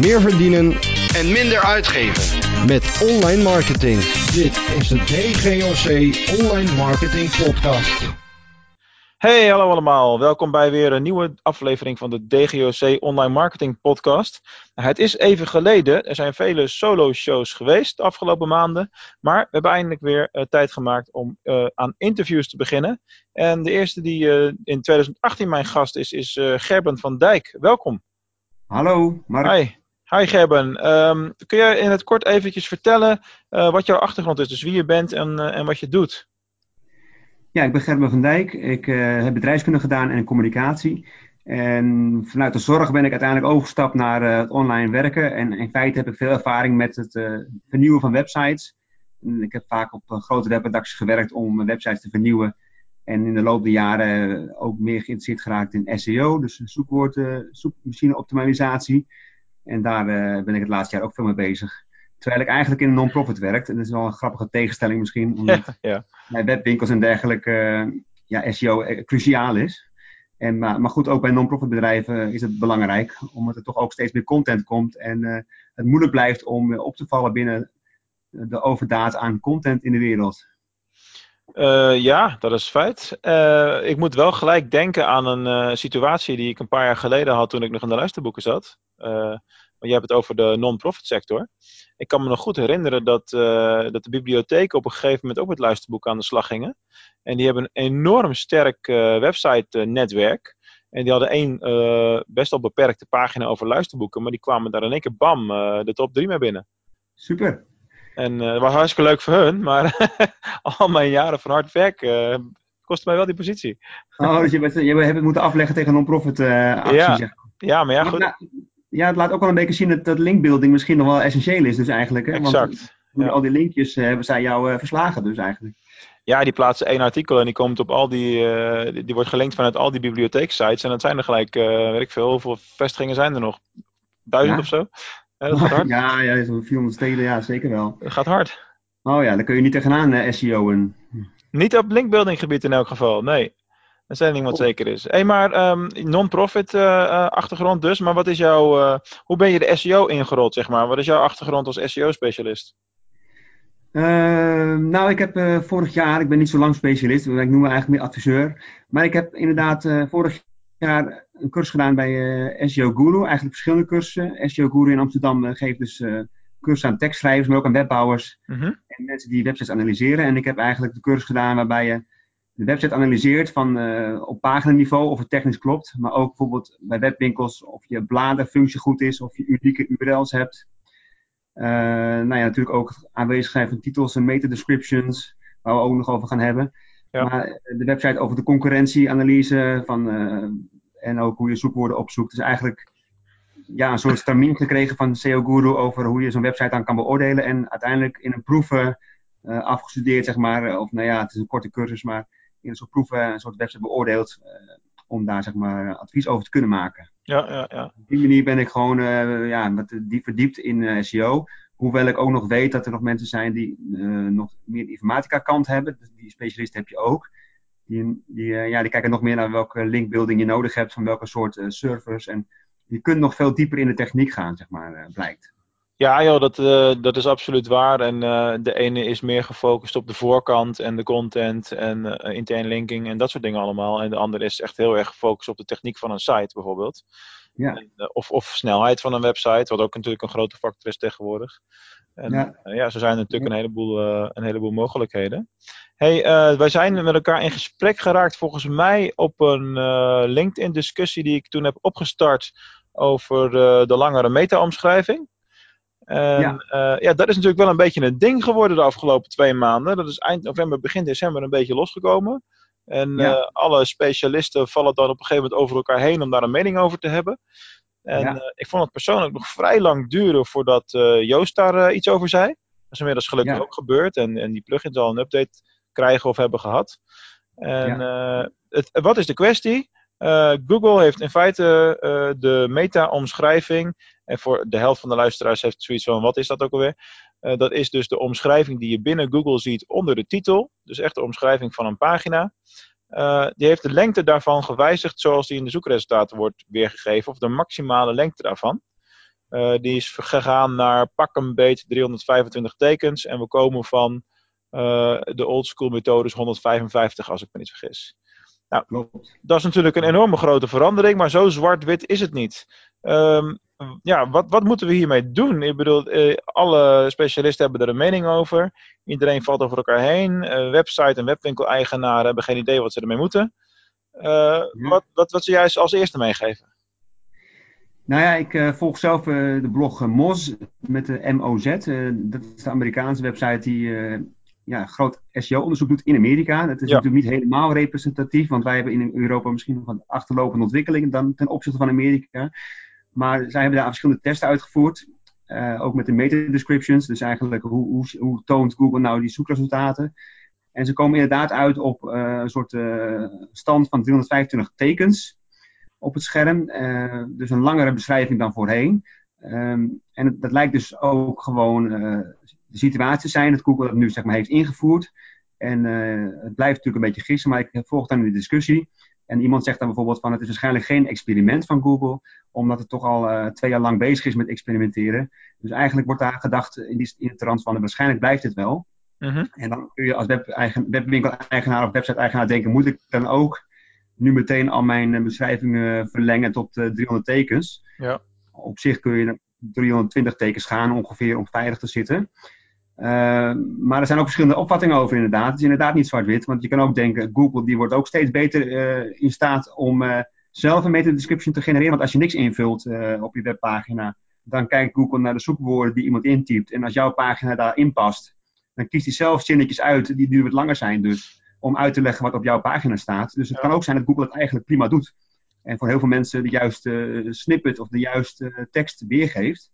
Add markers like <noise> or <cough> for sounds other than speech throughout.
meer verdienen en minder uitgeven. met online marketing. Dit is de DGOC Online Marketing Podcast. Hey, hallo allemaal. Welkom bij weer een nieuwe aflevering van de DGOC Online Marketing Podcast. Het is even geleden. Er zijn vele solo-shows geweest de afgelopen maanden. Maar we hebben eindelijk weer uh, tijd gemaakt om uh, aan interviews te beginnen. En de eerste die uh, in 2018 mijn gast is, is Gerben van Dijk. Welkom. Hallo, Mark. Hi. Hi Gerben. Um, kun jij in het kort eventjes vertellen wat jouw achtergrond is? Dus wie je bent en, en wat je doet? Ja, ik ben Gerben van Dijk. Ik uh, heb bedrijfskunde gedaan en communicatie. En vanuit de zorg ben ik uiteindelijk overgestapt naar het online werken. En in feite heb ik veel ervaring met het vernieuwen van websites. En ik heb vaak op grote webredacties gewerkt om websites te vernieuwen. En in de loop der jaren ook meer geïnteresseerd geraakt in SEO, dus zoekwoord, zoekmachine optimalisatie. En daar ben ik het laatste jaar ook veel mee bezig. Terwijl ik eigenlijk in een non-profit werk. En dat is wel een grappige tegenstelling misschien. <laughs> Omdat ja, ja. bij webwinkels en dergelijke uh, ja, SEO cruciaal is. En, maar, maar goed, ook bij non-profit bedrijven is het belangrijk. Omdat er toch ook steeds meer content komt. En uh, het moeilijk blijft om op te vallen binnen de overdaad aan content in de wereld. Uh, ja, dat is feit. Uh, ik moet wel gelijk denken aan een situatie die ik een paar jaar geleden had toen ik nog in de luisterboeken zat. Want je hebt het over de non-profit sector. Ik kan me nog goed herinneren dat, uh, dat de bibliotheken op een gegeven moment ook met luisterboeken aan de slag gingen. En die hebben een enorm sterk uh, website-netwerk. En die hadden één uh, best wel beperkte pagina over luisterboeken, maar die kwamen daar in één keer bam de top 3 mee binnen. Super. En dat was hartstikke leuk voor hun, maar <laughs> al mijn jaren van hard werk kostte mij wel die positie. Oh, dus je, bent, je hebt het moeten afleggen tegen non-profit acties. Ja. ja, maar ja, goed. Maar, ja, het laat ook wel een beetje zien dat, dat linkbuilding misschien nog wel essentieel is, dus eigenlijk. Hè? Exact. Want ja. al die linkjes uh, hebben zij jou uh, verslagen, dus eigenlijk. Ja, die plaatsen één artikel en die komt op al die, uh, die, die, wordt gelinkt vanuit al die bibliotheeksites. En dat zijn er gelijk, weet ik veel, hoeveel vestigingen zijn er nog? Duizend ja. of zo? dat gaat hard. <laughs> Ja, ja zo'n 400 steden, ja, zeker wel. Dat gaat hard. Oh ja, dan kun je niet tegenaan SEO'en. Niet op linkbuilding gebied in elk geval, nee. Dat is één ding wat zeker is. Hey, maar um, non-profit uh, uh, achtergrond dus. Maar wat is jouw, uh, hoe ben je de SEO ingerold, zeg maar? Wat is jouw achtergrond als SEO-specialist? Ehm, nou, ik heb vorig jaar, ik ben niet zo lang specialist, ik noem me eigenlijk meer adviseur. Maar ik heb inderdaad vorig jaar een cursus gedaan bij SEO Guru. Eigenlijk verschillende cursussen. SEO Guru in Amsterdam geeft dus cursussen aan tekstschrijvers, maar ook aan webbouwers. -hmm. En mensen die websites analyseren. En ik heb eigenlijk de cursus gedaan waarbij je de website analyseert van, uh, op paginaniveau of het technisch klopt. Maar ook bijvoorbeeld bij webwinkels of je bladerfunctie goed is of je unieke URL's hebt. Uh, nou ja, natuurlijk ook aanwezigheid van titels en meta-descriptions, waar we ook nog over gaan hebben. Ja. Maar de website over de concurrentieanalyse van, uh, en ook hoe je zoekwoorden opzoekt. Dus eigenlijk ja, een soort stramien gekregen van SEO Guru over hoe je zo'n website dan kan beoordelen. En uiteindelijk in een proeven afgestudeerd, zeg maar. Of nou ja, het is een korte cursus, maar in een soort proeven een soort website beoordeeld uh, om daar zeg maar advies over te kunnen maken. Ja, ja, ja. Op die manier ben ik gewoon uh, ja, met, die verdiept in uh, SEO. Hoewel ik ook nog weet dat er nog mensen zijn die nog meer de informatica kant hebben. Dus die specialist heb je ook. Die, die, ja, die kijken nog meer naar welke linkbuilding je nodig hebt, van welke soort servers. En je kunt nog veel dieper in de techniek gaan, zeg maar, blijkt. Ja, joh, dat, uh, dat is absoluut waar. En uh, de ene is meer gefocust op de voorkant en de content en uh, interne linking en dat soort dingen allemaal. En de andere is echt heel erg gefocust op de techniek van een site bijvoorbeeld. Ja. En, of, of snelheid van een website, wat ook natuurlijk een grote factor is tegenwoordig. En ja, ja zo zijn er natuurlijk een heleboel, een heleboel mogelijkheden. Hey, wij zijn met elkaar in gesprek geraakt volgens mij op een LinkedIn discussie die ik toen heb opgestart over de langere meta-omschrijving. En, ja. Uh, ja, dat is natuurlijk wel een beetje een ding geworden de afgelopen twee maanden. Dat is eind november, begin december een beetje losgekomen. En ja. uh, alle specialisten vallen dan op een gegeven moment over elkaar heen om daar een mening over te hebben. En ja. uh, ik vond het persoonlijk nog vrij lang duren voordat Joost daar iets over zei. Dat is inmiddels gelukkig ook gebeurd. En, en die plugins al een update krijgen of hebben gehad. En wat is de kwestie? Google heeft in feite de meta-omschrijving en voor de helft van de luisteraars heeft zoiets van, wat is dat ook alweer? Uh, dat is dus de omschrijving die je binnen Google ziet onder de titel. Dus echt de omschrijving van een pagina. Die heeft de lengte daarvan gewijzigd zoals die in de zoekresultaten wordt weergegeven. Of de maximale lengte daarvan. die is gegaan naar pak een beet 325 tekens. En we komen van de old school methodes 155, als ik me niet vergis. Nou, Klopt. dat is natuurlijk een enorme grote verandering, maar zo zwart-wit is het niet. Um, ja, wat, wat moeten we hiermee doen? Ik bedoel, eh, alle specialisten hebben er een mening over. Iedereen valt over elkaar heen. Uh, website en webwinkel-eigenaren hebben geen idee wat ze ermee moeten. Uh, wat, wat, wat zou jij als eerste meegeven? Nou ja, ik uh, volg zelf de blog Moz met de MOZ. dat is de Amerikaanse website die ja, groot SEO-onderzoek doet in Amerika. Dat is natuurlijk niet helemaal representatief, want wij hebben in Europa misschien nog wat achterlopende ontwikkelingen dan ten opzichte van Amerika. Maar zij hebben daar verschillende testen uitgevoerd. Uh, ook met de meta-descriptions. Dus eigenlijk hoe, hoe, hoe, toont Google nou die zoekresultaten. En ze komen inderdaad uit op uh, een soort uh, stand van 325 tekens op het scherm. dus een langere beschrijving dan voorheen. Um, en dat lijkt dus ook gewoon de situatie zijn dat Google dat nu zeg maar, heeft ingevoerd. En het blijft natuurlijk een beetje gissen, maar ik volg dan de discussie. En iemand zegt dan bijvoorbeeld van het is waarschijnlijk geen experiment van Google, omdat het toch al uh, twee jaar lang bezig is met experimenteren. Dus eigenlijk wordt daar gedacht in, die, in de trant van waarschijnlijk blijft het wel. Uh-huh. En dan kun je als webwinkel-eigenaar of website-eigenaar denken, moet ik dan ook nu meteen al mijn uh, beschrijvingen verlengen tot uh, 300 tekens? Ja. Op zich kun je 320 tekens gaan ongeveer om veilig te zitten. Uh, maar er zijn ook verschillende opvattingen over inderdaad. Het is inderdaad niet zwart-wit, want je kan ook denken, Google die wordt ook steeds beter uh, in staat om uh, zelf een meta-description te genereren. Want als je niks invult op je webpagina, dan kijkt Google naar de zoekwoorden die iemand intypt. En als jouw pagina daarin past, dan kiest hij zelf zinnetjes uit die nu wat langer zijn dus, om uit te leggen wat op jouw pagina staat. Dus het kan ook zijn dat Google het eigenlijk prima doet. En voor heel veel mensen de juiste snippet of de juiste tekst weergeeft.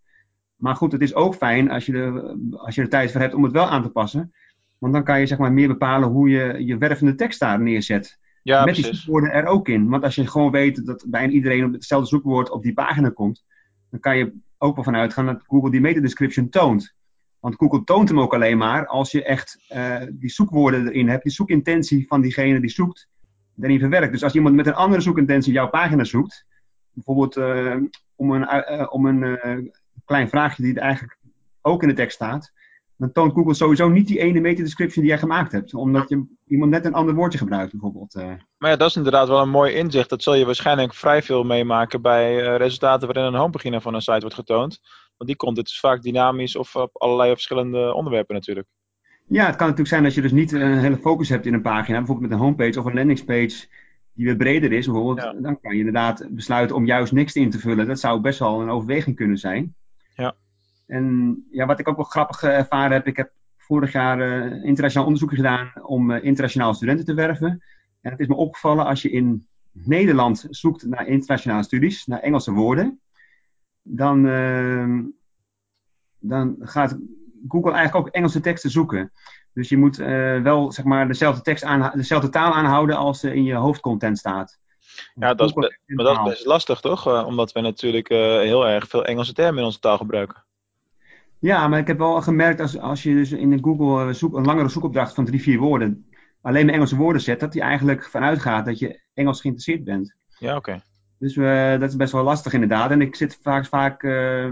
Maar goed, het is ook fijn als je, de, als je er tijd voor hebt om het wel aan te passen. Want dan kan je zeg maar meer bepalen hoe je je wervende tekst daar neerzet. Ja, Met precies. die zoekwoorden er ook in. Want als je gewoon weet dat bijna iedereen op hetzelfde zoekwoord op die pagina komt, dan kan je ook wel vanuit gaan dat Google die meta-description toont. Want Google toont hem ook alleen maar als je echt uh, die zoekwoorden erin hebt, die zoekintentie van diegene die zoekt, erin verwerkt. Dus als iemand met een andere zoekintentie jouw pagina zoekt, bijvoorbeeld uh, om een, uh, om een klein vraagje die er eigenlijk ook in de tekst staat, dan toont Google sowieso niet die ene meta-description die jij gemaakt hebt. Omdat je iemand net een ander woordje gebruikt, bijvoorbeeld. Eh. Maar ja, dat is inderdaad wel een mooi inzicht. Dat zul je waarschijnlijk vrij veel meemaken bij uh, resultaten waarin een homepagina van een site wordt getoond. Want die content is vaak dynamisch of op allerlei verschillende onderwerpen natuurlijk. Ja, het kan natuurlijk zijn als je dus niet een hele focus hebt in een pagina, bijvoorbeeld met een homepage of een landingspage die weer breder is, bijvoorbeeld, dan kan je inderdaad besluiten om juist niks in te vullen. Dat zou best wel een overweging kunnen zijn. Ja. En ja, wat ik ook wel grappig eh, ervaren heb, ik heb vorig jaar uh, internationaal onderzoek gedaan om uh, internationale studenten te werven. En het is me opgevallen als je in Nederland zoekt naar internationale studies, naar Engelse woorden, dan, uh, dan gaat Google eigenlijk ook Engelse teksten zoeken. Dus je moet wel zeg maar, dezelfde, tekst aan, dezelfde taal aanhouden als in je hoofdcontent staat. Ja, dat is, maar dat is best lastig toch? Uh, omdat we natuurlijk uh, heel erg veel Engelse termen in onze taal gebruiken. Ja, maar ik heb wel gemerkt als, als je dus in Google eh, zoek, een langere zoekopdracht van drie, vier woorden alleen maar Engelse woorden zet, dat die eigenlijk vanuit gaat dat je Engels geïnteresseerd bent. Ja, oké. Dus uh, dat is best wel lastig inderdaad. En ik zit vaak, vaak uh,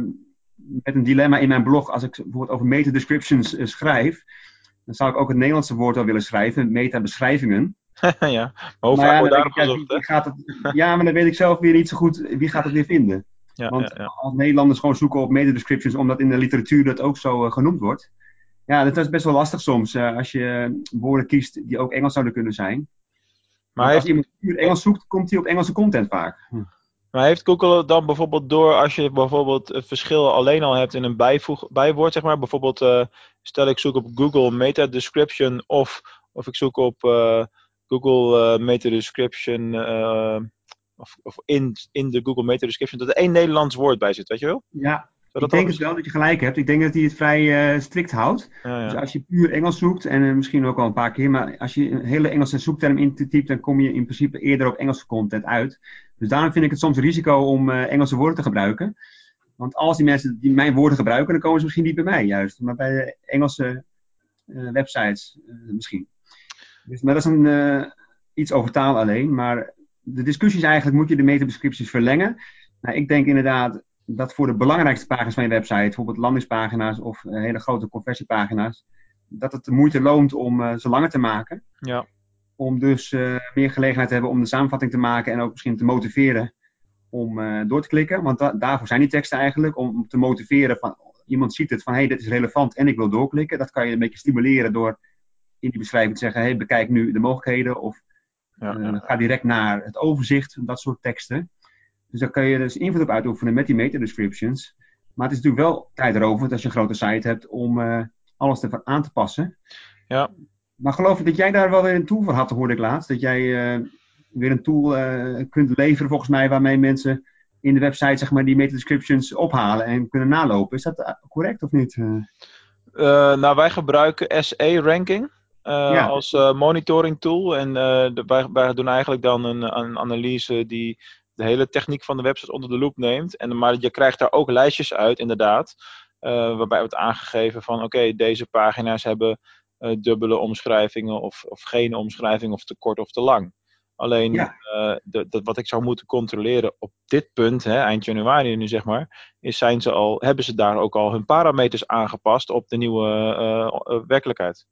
met een dilemma in mijn blog. Als ik bijvoorbeeld over meta-descriptions schrijf, dan zou ik ook het Nederlandse woord wel willen schrijven, meta-beschrijvingen. <laughs> ja, maar hoe vaak wordt daarop gezocht? Ja, ja, maar dan weet ik zelf weer niet zo goed wie gaat het weer vinden. Ja, Want ja, ja. als Nederlanders gewoon zoeken op meta-descriptions, omdat in de literatuur dat ook zo uh, genoemd wordt. Ja, dat is best wel lastig soms, uh, als je woorden kiest die ook Engels zouden kunnen zijn. Maar heeft... als iemand puur Engels zoekt, komt hij op Engelse content vaak. Hm. Maar heeft Google dan bijvoorbeeld door, als je bijvoorbeeld het verschil alleen al hebt in een bijvoeg, bijwoord, zeg maar, bijvoorbeeld uh, stel ik zoek op Google meta-description of, of ik zoek op Google Meta Description of, of in, in de Google Meta Description, dat er één Nederlands woord bij zit, weet je wel? Ja, ik denk het wel dat je gelijk hebt. Ik denk dat hij het vrij uh, strikt houdt. Ja, ja. Dus als je puur Engels zoekt, en uh, misschien ook al een paar keer, maar als je een hele Engelse zoekterm intypt, dan kom je in principe eerder op Engelse content uit. Dus daarom vind ik het soms een risico om uh, Engelse woorden te gebruiken. Want als die mensen die mijn woorden gebruiken, dan komen ze misschien niet bij mij juist. Maar bij de Engelse websites misschien. Dus, maar dat is een, iets over taal alleen. Maar de discussie is eigenlijk, moet je de meta-descripties verlengen? Nou, ik denk inderdaad, dat voor de belangrijkste pagina's van je website, bijvoorbeeld landingspagina's of hele grote conversiepagina's, dat het de moeite loont om ze langer te maken. Ja. Om dus meer gelegenheid te hebben om de samenvatting te maken en ook misschien te motiveren om door te klikken. Want daarvoor zijn die teksten eigenlijk, om te motiveren van iemand ziet het van hé, hey, dit is relevant en ik wil doorklikken. Dat kan je een beetje stimuleren door in die beschrijving te zeggen, hey, bekijk nu de mogelijkheden of ja, ja. ga direct naar het overzicht, dat soort teksten. Dus daar kan je dus invloed op uitoefenen met die meta-descriptions. Maar het is natuurlijk wel tijdrovend als je een grote site hebt om uh, alles ervoor aan te passen. Ja. Maar geloof ik dat jij daar wel weer een tool voor had, hoorde ik laatst. Dat jij uh, weer een tool uh, kunt leveren volgens mij waarmee mensen in de website zeg maar, die meta-descriptions ophalen en kunnen nalopen. Is dat correct of niet? nou, wij gebruiken SE-ranking. Ja. als monitoring tool. En wij, wij, doen eigenlijk dan een, een analyse die de hele techniek van de website onder de loep neemt. En, maar je krijgt daar ook lijstjes uit, inderdaad. Uh, waarbij wordt aangegeven van oké, deze pagina's hebben uh, dubbele omschrijvingen of, of geen omschrijving of te kort of te lang. Alleen ja. uh, de, de, wat ik zou moeten controleren op dit punt, hè, eind januari nu zeg maar, is zijn ze al, hebben ze daar ook al hun parameters aangepast op de nieuwe werkelijkheid.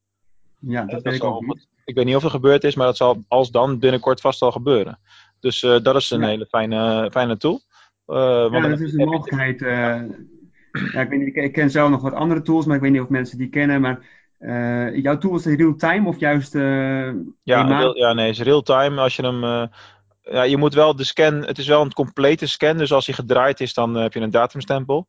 Ja, dat, weet ik ook niet. Ik weet niet of er gebeurd is, maar dat zal als dan binnenkort vast al gebeuren. Dus uh, dat is een ja. hele fijne, fijne tool. Uh, ja, dat is een mogelijkheid. Ja, ik, weet niet, ik, ken zelf nog wat andere tools, maar ik weet niet of mensen die kennen. Maar jouw tool is real-time of juist. ja, real, ja, nee, is real-time. Als je hem. ja, je moet wel de scan. Het is wel een complete scan. Dus als hij gedraaid is, dan heb je een datumstempel.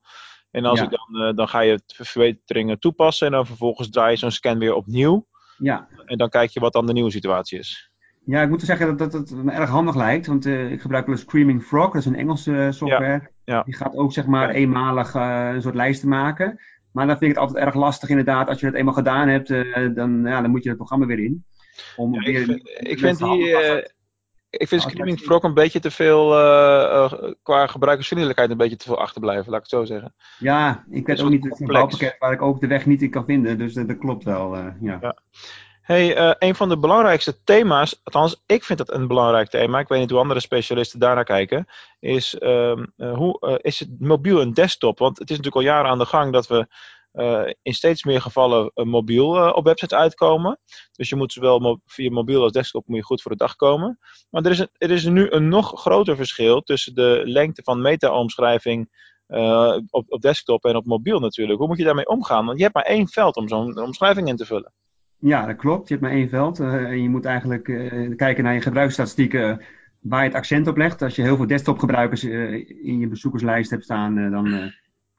En als ja. ik dan, dan ga je verbeteringen toepassen. En dan vervolgens draai je zo'n scan weer opnieuw. Ja. En dan kijk je wat dan de nieuwe situatie is. Ja, ik moet zeggen dat, dat, dat het me erg handig lijkt. Want uh, ik gebruik wel Screaming Frog, dat is een Engelse uh, software. Ja, ja. Die gaat ook zeg maar ja. eenmalig uh, een soort lijsten maken. Maar dan vind ik het altijd erg lastig inderdaad. Als je het eenmaal gedaan hebt, dan, ja, dan moet je het programma weer in. Om weer ik, vind, ik vind die... Ik vind Screaming Frog een beetje te veel, qua gebruikersvriendelijkheid, een beetje te veel achterblijven, laat ik het zo zeggen. Ja, ik weet ook niet het bouwpakket waar ik ook de weg niet in kan vinden, dus dat, dat klopt wel. ja. ja. Hey, een van de belangrijkste thema's, althans ik vind dat een belangrijk thema, ik weet niet hoe andere specialisten daarnaar kijken, is uh, hoe is het mobiel en desktop? Want het is natuurlijk al jaren aan de gang dat we in steeds meer gevallen mobiel op websites uitkomen. Dus je moet zowel mo via mobiel als desktop moet je goed voor de dag komen. Maar er is, er is nu een nog groter verschil tussen de lengte van meta-omschrijving op, op desktop en op mobiel natuurlijk. Hoe moet je daarmee omgaan? Want je hebt maar één veld om zo'n omschrijving in te vullen. Ja, dat klopt. Je hebt maar één veld. En je moet eigenlijk kijken naar je gebruiksstatistieken waar je het accent op legt. Als je heel veel desktopgebruikers in je bezoekerslijst hebt staan, dan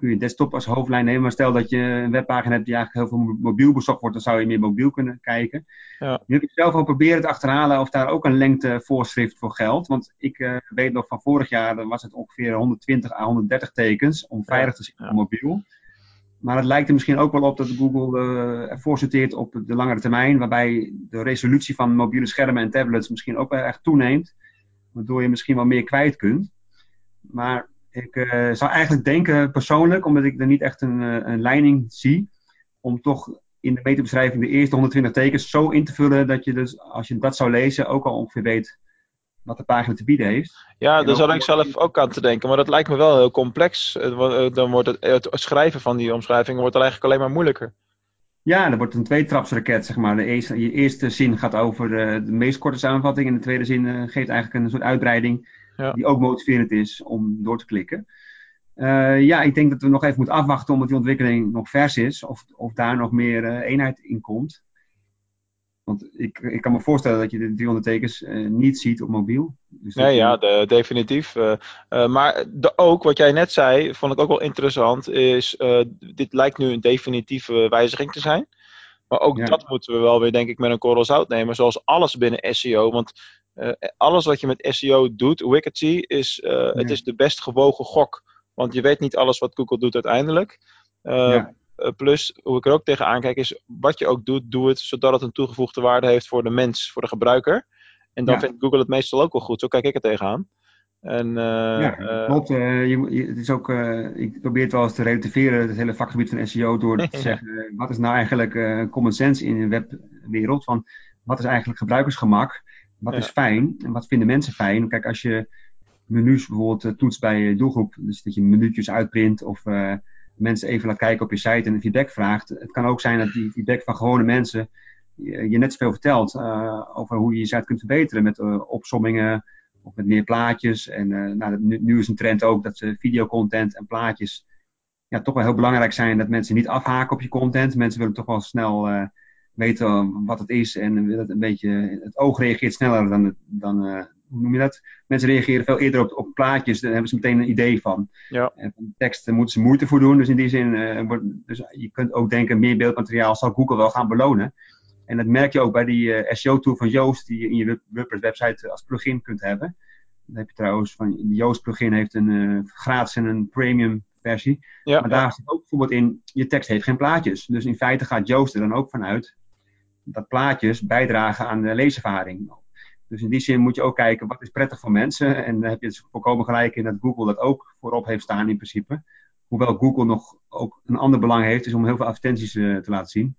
kun je desktop als hoofdlijn nemen. Maar stel dat je een webpagina hebt die eigenlijk heel veel mobiel bezocht wordt, dan zou je meer mobiel kunnen kijken. Ja. Nu heb ik zelf al proberen te achterhalen of daar ook een lengtevoorschrift voor geldt. Want ik weet nog van vorig jaar, dan was het ongeveer 120 à 130 tekens om veilig te zijn op ja. mobiel. Maar het lijkt er misschien ook wel op dat Google uh, ervoor sorteert op de langere termijn, waarbij de resolutie van mobiele schermen en tablets misschien ook wel echt toeneemt, waardoor je misschien wel meer kwijt kunt. Maar ik uh, zou eigenlijk denken, persoonlijk, omdat ik er niet echt een, een leiding zie, om toch in de metabeschrijving de eerste 120 tekens zo in te vullen dat je dus, als je dat zou lezen, ook al ongeveer weet wat de pagina te bieden heeft. Ja, daar zou ik zelf ook aan te denken. Maar dat lijkt me wel heel complex. Eh, dan wordt het, het schrijven van die omschrijvingen wordt eigenlijk alleen maar moeilijker. Ja, dan wordt een tweetrapsraket, zeg maar. De eerste, je eerste zin gaat over de, de meest korte samenvatting. En de tweede zin geeft eigenlijk een soort uitbreiding. Ja. Die ook motiverend is om door te klikken. Uh, ja, ik denk dat we nog even moeten afwachten omdat die ontwikkeling nog vers is. Of, of daar nog meer uh, eenheid in komt. Want ik, ik kan me voorstellen dat je de 300 tekens uh, niet ziet op mobiel. Dus nee, ja, de, definitief. Maar de, ook, wat jij net zei, vond ik ook wel interessant, is dit lijkt nu een definitieve wijziging te zijn. Maar ook ja. dat moeten we wel weer, denk ik, met een korrel zout nemen. Zoals alles binnen SEO. Want alles wat je met SEO doet, Wickety, is, ja. het is de best gewogen gok. Want je weet niet alles wat Google doet uiteindelijk. Ja. Plus, hoe ik er ook tegenaan kijk, is wat je ook doet, doe het zodat het een toegevoegde waarde heeft voor de mens, voor de gebruiker. En dan ja. vindt Google het meestal ook wel goed. Zo kijk ik er tegenaan. En, uh, ja, klopt. Uh, je, je, het is ook, ik probeer het wel eens te relativeren, het hele vakgebied van SEO, door te <laughs> zeggen, wat is nou eigenlijk common sense in de webwereld? Van, wat is eigenlijk gebruikersgemak? Wat ja. is fijn en wat vinden mensen fijn? Kijk, als je menus bijvoorbeeld toetst bij je doelgroep. Dus dat je minuutjes uitprint of mensen even laat kijken op je site en feedback vraagt. Het kan ook zijn dat die feedback van gewone mensen je, net zoveel vertelt over hoe je je site kunt verbeteren met opsommingen of met meer plaatjes. En nou, nu, nu, is een trend ook dat videocontent en plaatjes ja, toch wel heel belangrijk zijn dat mensen niet afhaken op je content. Mensen willen toch wel snel uh, weten wat het is en het een beetje. Het oog reageert sneller dan. dan uh, hoe noem je dat? Mensen reageren veel eerder op, op plaatjes, daar hebben ze meteen een idee van. Ja. En van teksten moeten ze moeite voor doen. Dus in die zin, uh, wordt, dus je kunt ook denken, meer beeldmateriaal zal Google wel gaan belonen. En dat merk je ook bij die SEO-tool van Joost, die je in je WordPress-website als plugin kunt hebben. Dan heb je trouwens van, die Joost plugin heeft een gratis en een premium versie. Ja, maar daar zit ook bijvoorbeeld in, je tekst heeft geen plaatjes. Dus in feite gaat Joost er dan ook vanuit dat plaatjes bijdragen aan de leeservaring. Dus in die zin moet je ook kijken wat is prettig voor mensen. En dan heb je het volkomen gelijk in dat Google dat ook voorop heeft staan in principe. Hoewel Google nog ook een ander belang heeft, is om heel veel advertenties uh, te laten zien.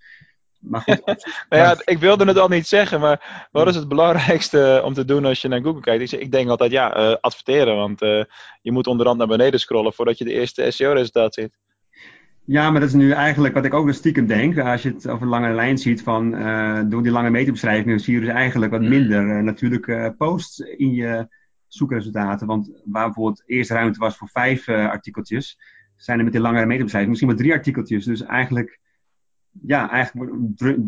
Maar goed, <laughs> nou ja, ik wilde het al niet zeggen, maar wat is het belangrijkste om te doen als je naar Google kijkt? Ik denk altijd, ja, uh, adverteren, want je moet onderhand naar beneden scrollen voordat je de eerste SEO-resultaat ziet. Ja, maar dat is nu eigenlijk wat ik ook stiekem denk. Als je het over een lange lijn ziet van uh, door die lange meterbeschrijvingen, zie je dus eigenlijk wat minder natuurlijk posts in je zoekresultaten. Want waar bijvoorbeeld eerst ruimte was voor vijf artikeltjes, zijn er met die lange meterbeschrijving misschien maar drie artikeltjes. Dus eigenlijk ja, eigenlijk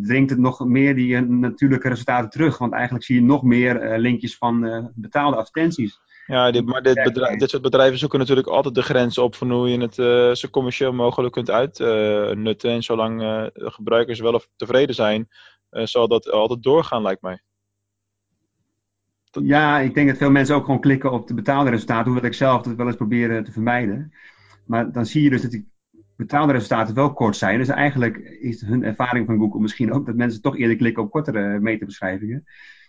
dringt het nog meer die uh, natuurlijke resultaten terug. Want eigenlijk zie je nog meer uh, linkjes van uh, betaalde advertenties. Ja, dit, maar dit, bedrijf, dit soort bedrijven zoeken natuurlijk altijd de grenzen op van hoe je het zo commercieel mogelijk kunt uitnutten. en zolang gebruikers wel of tevreden zijn, zal dat altijd doorgaan, lijkt mij. Ja, ik denk dat veel mensen ook gewoon klikken op de betaalde resultaten, hoewel ik zelf dat wel eens proberen te vermijden. Maar dan zie je dus dat die betaalde resultaten wel kort zijn. Dus eigenlijk is hun ervaring van Google misschien ook dat mensen toch eerder klikken op kortere meterbeschrijvingen.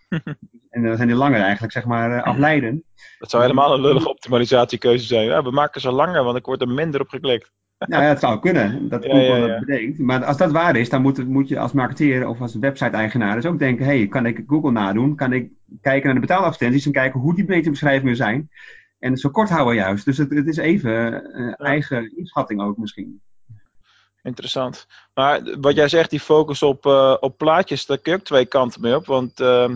<laughs> en dan zijn die langer eigenlijk, zeg maar, uh, afleiden. Dat zou helemaal een lullige optimalisatiekeuze zijn. Ja, we maken ze langer, want ik word er minder op geklikt. <laughs> Nou ja, het zou kunnen, dat Google ja, ja, dat bedenkt. Maar als dat waar is, dan moet, moet je als marketeer of als website-eigenaar dus ook denken... hey, kan ik Google nadoen? Kan ik kijken naar de betaaladvertenties en kijken hoe die meterbeschrijvingen zijn? En zo kort houden juist. Dus het, het is even uh, eigen inschatting ook misschien. Interessant. Maar wat jij zegt, die focus op, uh, op plaatjes, daar kun je ook twee kanten mee op. Want uh,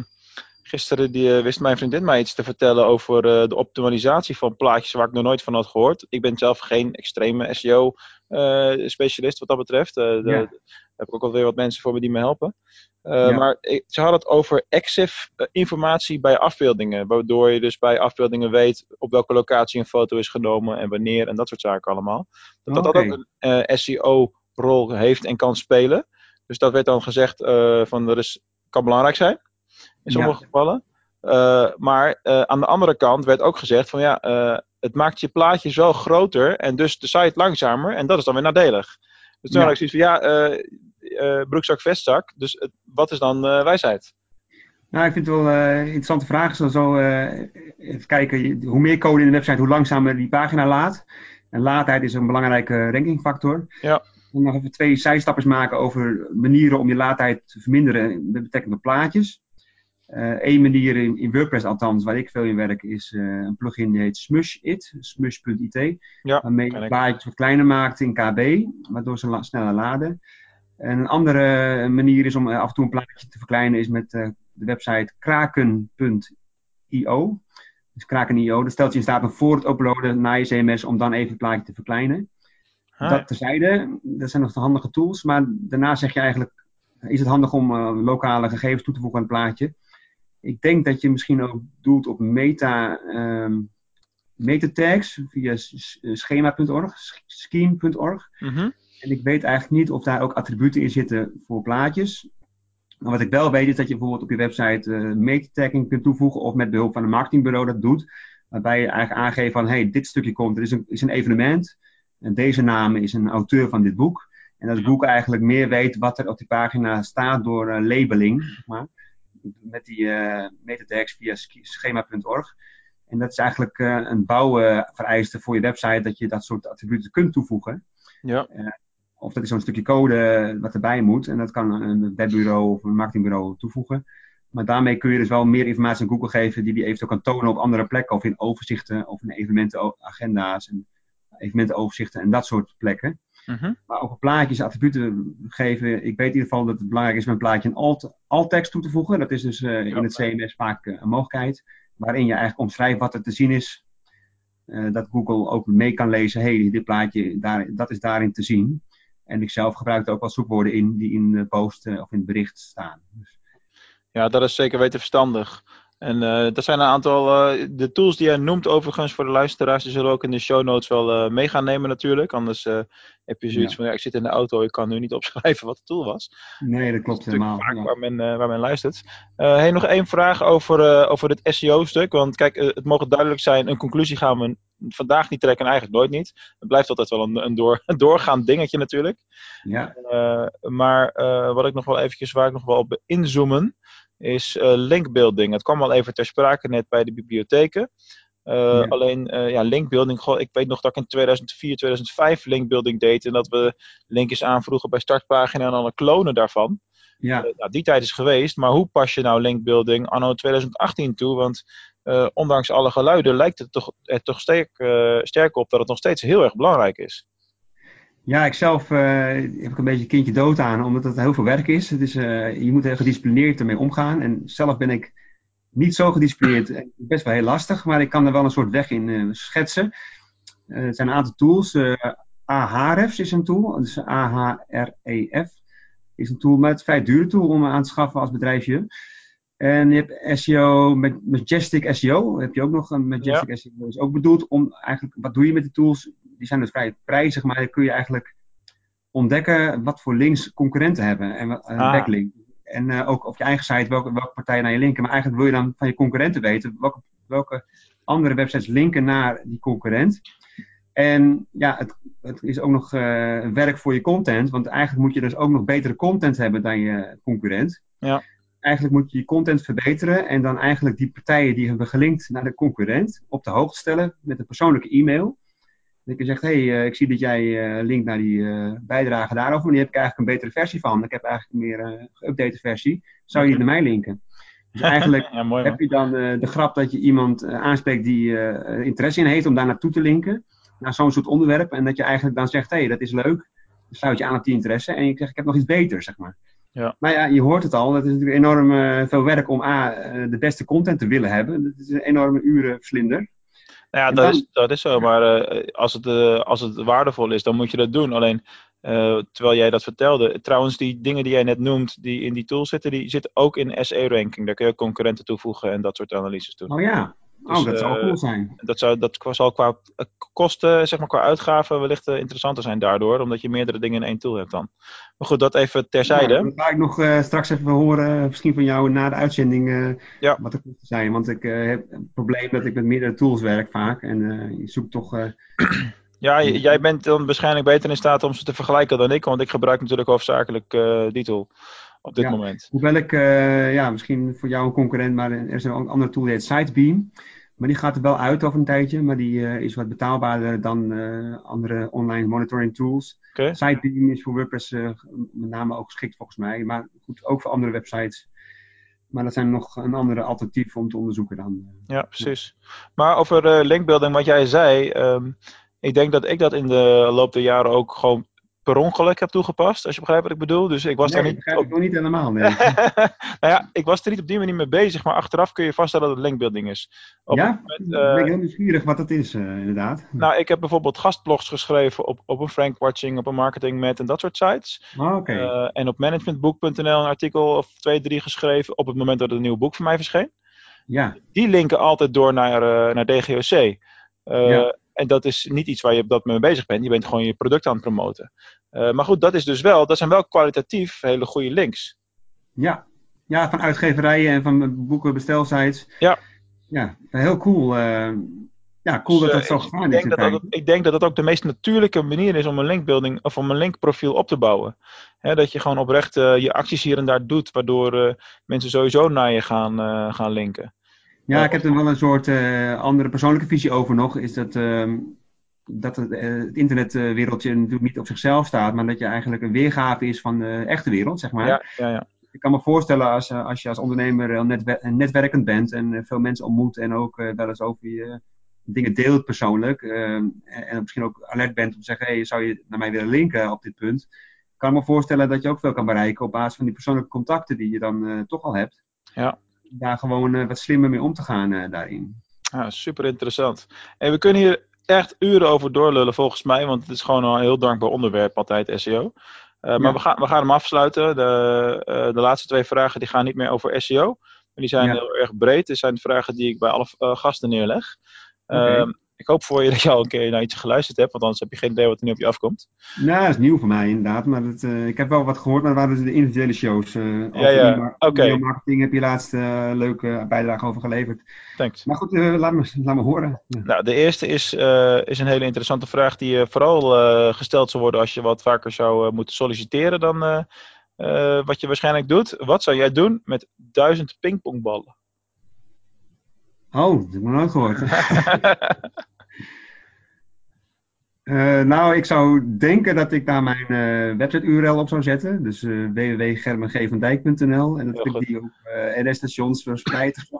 gisteren die, wist mijn vriendin mij iets te vertellen over de optimalisatie van plaatjes waar ik nog nooit van had gehoord. Ik ben zelf geen extreme SEO-specialist wat dat betreft. Daar ja. heb ik ook alweer wat mensen voor me die me helpen. Uh, ja. Maar ze hadden het over EXIF informatie bij afbeeldingen. Waardoor je dus bij afbeeldingen weet op welke locatie een foto is genomen en wanneer en dat soort zaken allemaal. Dat dat, okay. dat ook een uh, SEO-rol heeft en kan spelen. Dus dat werd dan gezegd van dat is, kan belangrijk zijn in sommige ja. gevallen. maar aan de andere kant werd ook gezegd van ja, het maakt je plaatje zo groter en dus de site langzamer en dat is dan weer nadelig. Dus toen ja. had ik zoiets van ja, broekzak, vestzak. Dus wat is dan wijsheid? Nou, ik vind het wel een interessante vraag. Zo, zo even kijken, hoe meer code in de website, hoe langzamer die pagina laat. En laadtijd is een belangrijke rankingfactor. Ja. Nog even twee zijstappers maken over manieren om je laadtijd te verminderen met betrekking tot plaatjes. Eén manier in, in, WordPress althans, waar ik veel in werk, is een plugin die heet Smush.it, smush.it. Ja, waarmee je plaatjes wat kleiner maakt in KB, waardoor ze la sneller laden. En een andere manier is om af en toe een plaatje te verkleinen, is met de website kraken.io. Dus kraken.io, dat stelt je in staat om voor het uploaden naar je CMS om dan even het plaatje te verkleinen. Hi. Dat terzijde, dat zijn nog de handige tools, maar daarna zeg je eigenlijk, is het handig om uh, lokale gegevens toe te voegen aan het plaatje. Ik denk dat je misschien ook doelt op meta, um, metatags via schema.org, scheme.org. Mm -hmm. En ik weet eigenlijk niet of daar ook attributen in zitten voor plaatjes. Maar wat ik wel weet is dat je bijvoorbeeld op je website uh, metatagging kunt toevoegen of met behulp van een marketingbureau dat doet. Waarbij je eigenlijk aangeeft van, hey, dit stukje komt, er is een, is een evenement. En deze naam is een auteur van dit boek. En dat het boek eigenlijk meer weet wat er op die pagina staat door uh, labeling. Zeg maar, met die uh, metatags via schema.org. En dat is eigenlijk een bouwvereiste voor je website dat je dat soort attributen kunt toevoegen. Ja. Of dat is zo'n stukje code wat erbij moet. En dat kan een webbureau of een marketingbureau toevoegen. Maar daarmee kun je dus wel meer informatie aan Google geven die die eventueel kan tonen op andere plekken of in overzichten of in evenementenagenda's en evenementenoverzichten en dat soort plekken. Mhm. Maar over plaatjes, attributen geven. Ik weet in ieder geval dat het belangrijk is om een plaatje een alt, alt-tekst toe te voegen. Dat is dus eh, in het CMS vaak eh, een mogelijkheid. Waarin je eigenlijk omschrijft wat er te zien is. Eh, dat Google ook mee kan lezen. hey, dit plaatje, daar, dat is daarin te zien. En ik zelf gebruik er ook wel zoekwoorden in die in de post of in het bericht staan. Dus, Ja, dat is zeker weten verstandig. En eh dat zijn een aantal, eh, de tools die jij noemt overigens voor de luisteraars, die zullen we ook in de show notes wel eh, mee gaan nemen natuurlijk. Anders heb je zoiets Ja. van, ja, ik zit in de auto, ik kan nu niet <laughs> opschrijven wat de tool was. nee, dat klopt Dat helemaal. vaak Ja. waar, men, waar men luistert. Hey, nog één vraag over, over het SEO-stuk. Want kijk, het mogen duidelijk zijn, een conclusie gaan we vandaag niet trekken en eigenlijk nooit niet. Het blijft altijd wel een, een, door, <laughs> een doorgaand dingetje natuurlijk. Ja, maar wat ik nog wel eventjes, waar ik nog wel op inzoomen, is eh, linkbuilding. Het kwam al even ter sprake net bij de bibliotheken. Eh, Ja. Alleen, eh, ja, linkbuilding, goh, ik weet nog dat ik in 2004, 2005 linkbuilding deed. En dat we linkjes aanvroegen bij startpagina en een klonen daarvan. ja. Nou, die tijd is geweest, maar hoe pas je nou linkbuilding anno 2018 toe? Want ondanks alle geluiden lijkt het toch, er toch sterk, sterk op dat het nog steeds heel erg belangrijk is. Ja, ik zelf eh, heb ik een beetje kindje dood aan, omdat het heel veel werk is. Het is eh, je moet heel gedisciplineerd ermee omgaan. En zelf ben ik niet zo gedisciplineerd. Best wel heel lastig, maar ik kan er wel een soort weg in eh, schetsen. Het zijn een aantal tools. Ahrefs is een tool, dus A-H-R-E-F is een tool, maar het is een vrij dure tool om aan te schaffen als bedrijfje. En je hebt SEO, met Majestic SEO, heb je ook nog een Majestic SEO, is ook bedoeld om eigenlijk, wat doe je met de tools? Die zijn dus vrij prijzig, maar dan kun je eigenlijk ontdekken wat voor links concurrenten hebben en een Ah. backlink. En eh, ook op je eigen site welke, welke partijen naar je linken. Maar eigenlijk wil je dan van je concurrenten weten welke, welke andere websites linken naar die concurrent. En ja, het, het is ook nog eh, werk voor je content. Want eigenlijk moet je dus ook nog betere content hebben dan je concurrent. Ja. Eigenlijk moet je je content verbeteren. En dan eigenlijk die partijen die hebben gelinkt naar de concurrent op de hoogte stellen met een persoonlijke e-mail. Dat je zegt, hé, hey, eh, ik zie dat jij eh, linkt naar die eh, bijdrage daarover. Maar die heb ik eigenlijk een betere versie van. Ik heb eigenlijk een meer eh geüpdate versie. Zou je die naar mij linken? Dus eigenlijk <laughs> ja, mooi man. heb je dan de grap dat je iemand aanspreekt die interesse in heeft om daar naartoe te linken. Naar zo'n soort onderwerp. En dat je eigenlijk dan zegt, hé, hey, dat is leuk. Dan sluit je aan op die interesse. En je zegt, ik heb nog iets beters, zeg maar. Ja. Maar ja, je hoort het al. Het is natuurlijk enorm veel werk om A, de beste content te willen hebben. Het is een enorme urenvlinder. Nou ja, dat, dan- is, dat is zo. Maar eh, als, het, eh, als het waardevol is, dan moet je dat doen. Alleen, eh, terwijl jij dat vertelde. Trouwens, die dingen die jij net noemt, die in die tool zitten, die zitten ook in SE-ranking. Daar kun je ook concurrenten toevoegen en dat soort analyses doen. Oh ja, oh, Dus, dat zou eh, cool zijn. Dat, zou, dat zal qua eh, kosten, zeg maar qua uitgaven, wellicht eh, interessanter zijn daardoor. Omdat je meerdere dingen in één tool hebt dan. Maar goed, dat even terzijde. Ja, dat ga ik nog straks even horen, misschien van jou na de uitzending, eh, Ja. wat de kosten zijn. Want ik heb een probleem dat ik met meerdere tools werk vaak. En je zoekt toch... <clears throat> Ja, jij bent dan waarschijnlijk beter in staat om ze te vergelijken dan ik. Want ik gebruik natuurlijk hoofdzakelijk die tool op dit Ja. moment. Hoewel ik, eh, ja, misschien voor jou een concurrent, maar er is een andere tool die heet Sitebeam. Maar die gaat er wel uit over een tijdje, maar die eh, is wat betaalbaarder dan eh, andere online monitoring tools. Sitebeam is voor WordPress met name ook geschikt volgens mij, maar goed, ook voor andere websites. Maar dat zijn nog een andere alternatief om te onderzoeken dan. Ja, precies. Maar over linkbuilding, wat jij zei. ehm, ik denk dat ik dat in de loop der jaren ook gewoon per ongeluk heb toegepast. Als je begrijpt wat ik bedoel. Dus ik was nee, daar niet. begrijp Op... ik nog niet helemaal. Nee. <laughs> nou ja, ik was er niet op die manier mee bezig. Maar achteraf kun je vaststellen dat het linkbuilding is. Op ja? moment, Ik eh, ben heel nieuwsgierig wat dat is, eh, inderdaad. nou, ik heb bijvoorbeeld gastblogs geschreven op, op een Frank Watching, op een Marketing Met en dat soort sites. Oké. Eh, en op managementboek.nl een artikel of twee, drie geschreven op het moment dat er een nieuw boek van mij verscheen. ja. Die linken altijd door naar, naar DGOC. Ja. En dat is niet iets waar je op dat moment mee bezig bent. Je bent gewoon je product aan het promoten. Eh, maar goed, dat is dus wel, dat zijn wel kwalitatief hele goede links. Ja. ja, van uitgeverijen en van boeken, bestelsites. Ja. Ja, heel cool. eh, ja, cool Dus, dat dat eh, zo gegaan ik is. denk dat, dat, ik denk dat dat ook de meest natuurlijke manier is om een linkbuilding of om een linkprofiel op te bouwen. Dat je gewoon oprecht eh, je acties hier en daar doet, waardoor eh, mensen sowieso naar je gaan, eh, gaan linken. Ja, ik heb er wel een soort eh, andere persoonlijke visie over nog. Is dat, ehm, dat het, eh, het internetwereldje natuurlijk niet op zichzelf staat, maar dat je eigenlijk een weergave is van de echte wereld, zeg maar. Ja, ja, ja. ik kan me voorstellen als, als je als ondernemer netwerkend bent en veel mensen ontmoet en ook wel eens over je dingen deelt persoonlijk. en misschien ook alert bent om te zeggen, hey, zou je naar mij willen linken op dit punt? kan me voorstellen dat je ook veel kan bereiken op basis van die persoonlijke contacten die je dan toch al hebt. Ja. Daar gewoon wat slimmer mee om te gaan daarin. Ja, super interessant. En we kunnen hier echt uren over doorlullen volgens mij, want het is gewoon een heel dankbaar onderwerp altijd SEO. Uh, Maar we gaan, we gaan hem afsluiten. De, uh, de laatste twee vragen die gaan niet meer over SEO. Maar die zijn ja. heel erg breed. Dit zijn de vragen die ik bij alle uh, gasten neerleg. Okay. Ik hoop voor je dat je al een keer naar iets geluisterd hebt, want anders heb je geen idee wat er nu op je afkomt. Nou, dat is nieuw voor mij inderdaad. Maar het, uh, ik heb wel wat gehoord, maar dat waren dus de individuele shows. Uh, ja, ja. Oké. Okay. marketing heb je laatst uh, leuke bijdrage over geleverd. Thanks. Maar goed, laat, me, laat me horen. Ja. Nou, de eerste is, is een hele interessante vraag die vooral gesteld zou worden als je wat vaker zou moeten solliciteren dan wat je waarschijnlijk doet. Wat zou jij doen met duizend pingpongballen? Oh, dat heb ik nog nooit gehoord. <laughs> Uh, nou, ik zou denken dat ik daar mijn uh, website-URL op zou zetten. Dus uh, www.germengevendijk.nl. En dat ik die op NS-stations verspreid.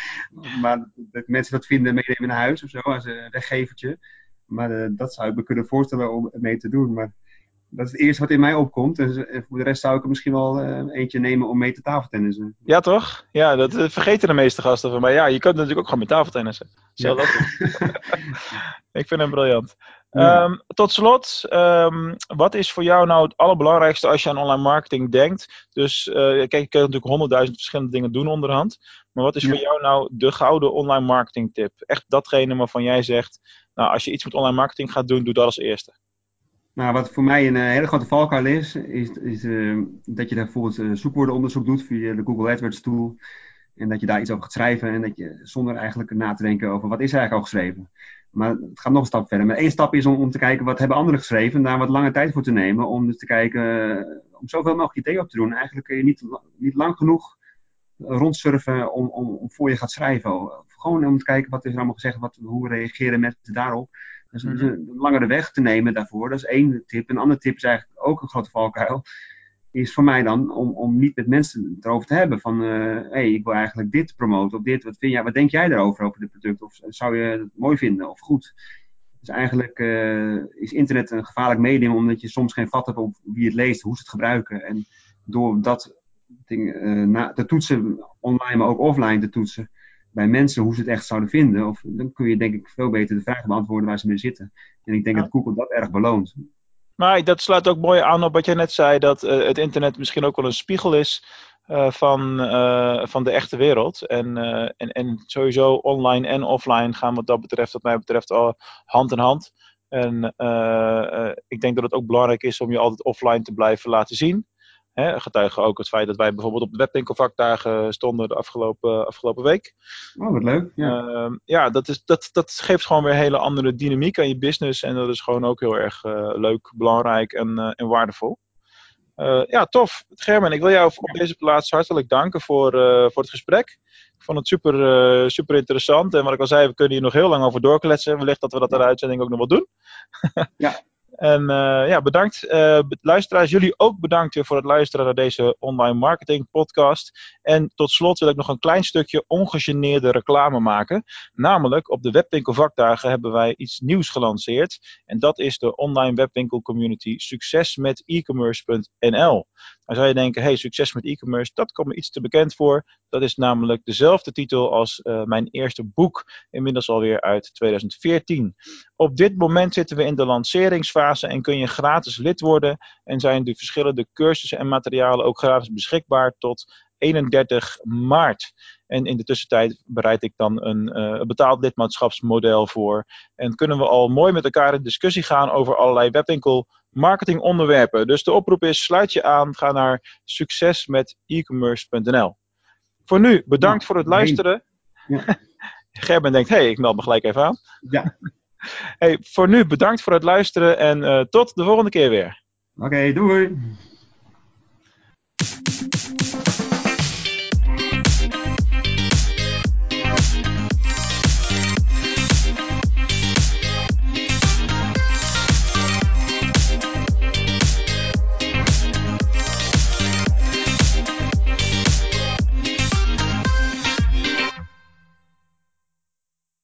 <laughs> maar dat mensen dat vinden meenemen naar huis of zo, als een weggevertje. Maar dat zou ik me kunnen voorstellen om mee te doen. Maar dat is het eerste wat in mij opkomt. En voor de rest zou ik er misschien wel eentje nemen om mee te tafeltennissen. Ja, toch? Ja, dat vergeten de meeste gasten van mij. Ja, je kunt natuurlijk ook gewoon met tafeltennissen. Ja. <laughs> ik vind hem briljant. Ja. Um, tot slot, um, wat is voor jou nou het allerbelangrijkste als je aan online marketing denkt? Dus uh, kijk, je kunt natuurlijk honderdduizend verschillende dingen doen onderhand. Maar wat is ja. voor jou nou de gouden online marketing tip? Echt datgene waarvan jij zegt, nou als je iets met online marketing gaat doen, doe dat als eerste. Nou, wat voor mij een uh, hele grote valkuil is, is, is uh, dat je daar bijvoorbeeld zoekwoordenonderzoek doet via de Google AdWords tool. En dat je daar iets over gaat schrijven en dat je zonder eigenlijk na te denken over wat is er eigenlijk al geschreven. Maar het gaat nog een stap verder. Maar één stap is om, om te kijken wat hebben anderen geschreven. En daar wat lange tijd voor te nemen. Om dus te kijken, om zoveel mogelijk ideeën op te doen. Eigenlijk kun je niet, niet lang genoeg rondsurfen om, om, om voor je gaat schrijven. Gewoon om te kijken wat is er allemaal gezegd. Wat, hoe reageren mensen daarop. Dus -hmm. een langere weg te nemen daarvoor. Dat is één tip. Een andere tip is eigenlijk ook een grote valkuil is voor mij dan om, om niet met mensen erover te hebben. Van, hé, uh, hey, ik wil eigenlijk dit promoten of dit. Wat, vind jij, wat denk jij erover, over dit product? Of zou je het mooi vinden of goed? Dus eigenlijk uh, is internet een gevaarlijk medium, omdat je soms geen vat hebt op wie het leest, hoe ze het gebruiken. En door dat ding uh, na, te toetsen, online, maar ook offline te toetsen, bij mensen hoe ze het echt zouden vinden, of, dan kun je denk ik veel beter de vragen beantwoorden waar ze mee zitten. En ik denk ja. dat Google dat erg beloont. Maar dat sluit ook mooi aan op wat jij net zei, dat uh, het internet misschien ook wel een spiegel is uh, van, uh, van de echte wereld. En, en, en sowieso online en offline gaan wat dat betreft, wat mij betreft, al hand in hand. En ik denk dat het ook belangrijk is om je altijd offline te blijven laten zien. Hè, getuigen ook het feit dat wij bijvoorbeeld op de webwinkelvakdagen stonden de afgelopen, afgelopen week. Oh, wat leuk. Ja, uh, ja dat, is, dat, dat geeft gewoon weer een hele andere dynamiek aan je business. En dat is gewoon ook heel erg uh, leuk, belangrijk en, uh, en waardevol. Uh, ja, tof. Germen, ik wil jou op deze plaats hartelijk danken voor, voor het gesprek. Ik vond het super, super interessant. En wat ik al zei, we kunnen hier nog heel lang over doorkletsen. Wellicht dat we dat in de uitzending ook nog wel doen. ja. <laughs> En uh, ja, bedankt. Uh, luisteraars, jullie ook bedankt weer voor het luisteren naar deze online marketing podcast. En tot slot wil ik nog een klein stukje ongegeneerde reclame maken. Namelijk, op de webwinkelvakdagen hebben wij iets nieuws gelanceerd. En dat is de online webwinkel community Succes met e-commerce.nl. Dan zou je denken, hey, succes met e-commerce, dat komt me iets te bekend voor. Dat is namelijk dezelfde titel als uh, mijn eerste boek, inmiddels alweer uit 2014. Op dit moment zitten we in de lanceringsfase en kun je gratis lid worden. En zijn de verschillende cursussen en materialen ook gratis beschikbaar tot 31 maart. En in de tussentijd bereid ik dan een uh, betaald lidmaatschapsmodel voor. En kunnen we al mooi met elkaar in discussie gaan over allerlei webwinkel marketingonderwerpen. Dus de oproep is, sluit je aan, ga naar succesmet-e-commerce.nl. Voor nu, bedankt ja, voor het luisteren. Ja. <laughs> Gerben denkt, hé, hey, ik meld me gelijk even aan. Ja. Hey, voor nu, bedankt voor het luisteren en uh, tot de volgende keer weer. Oké, doei.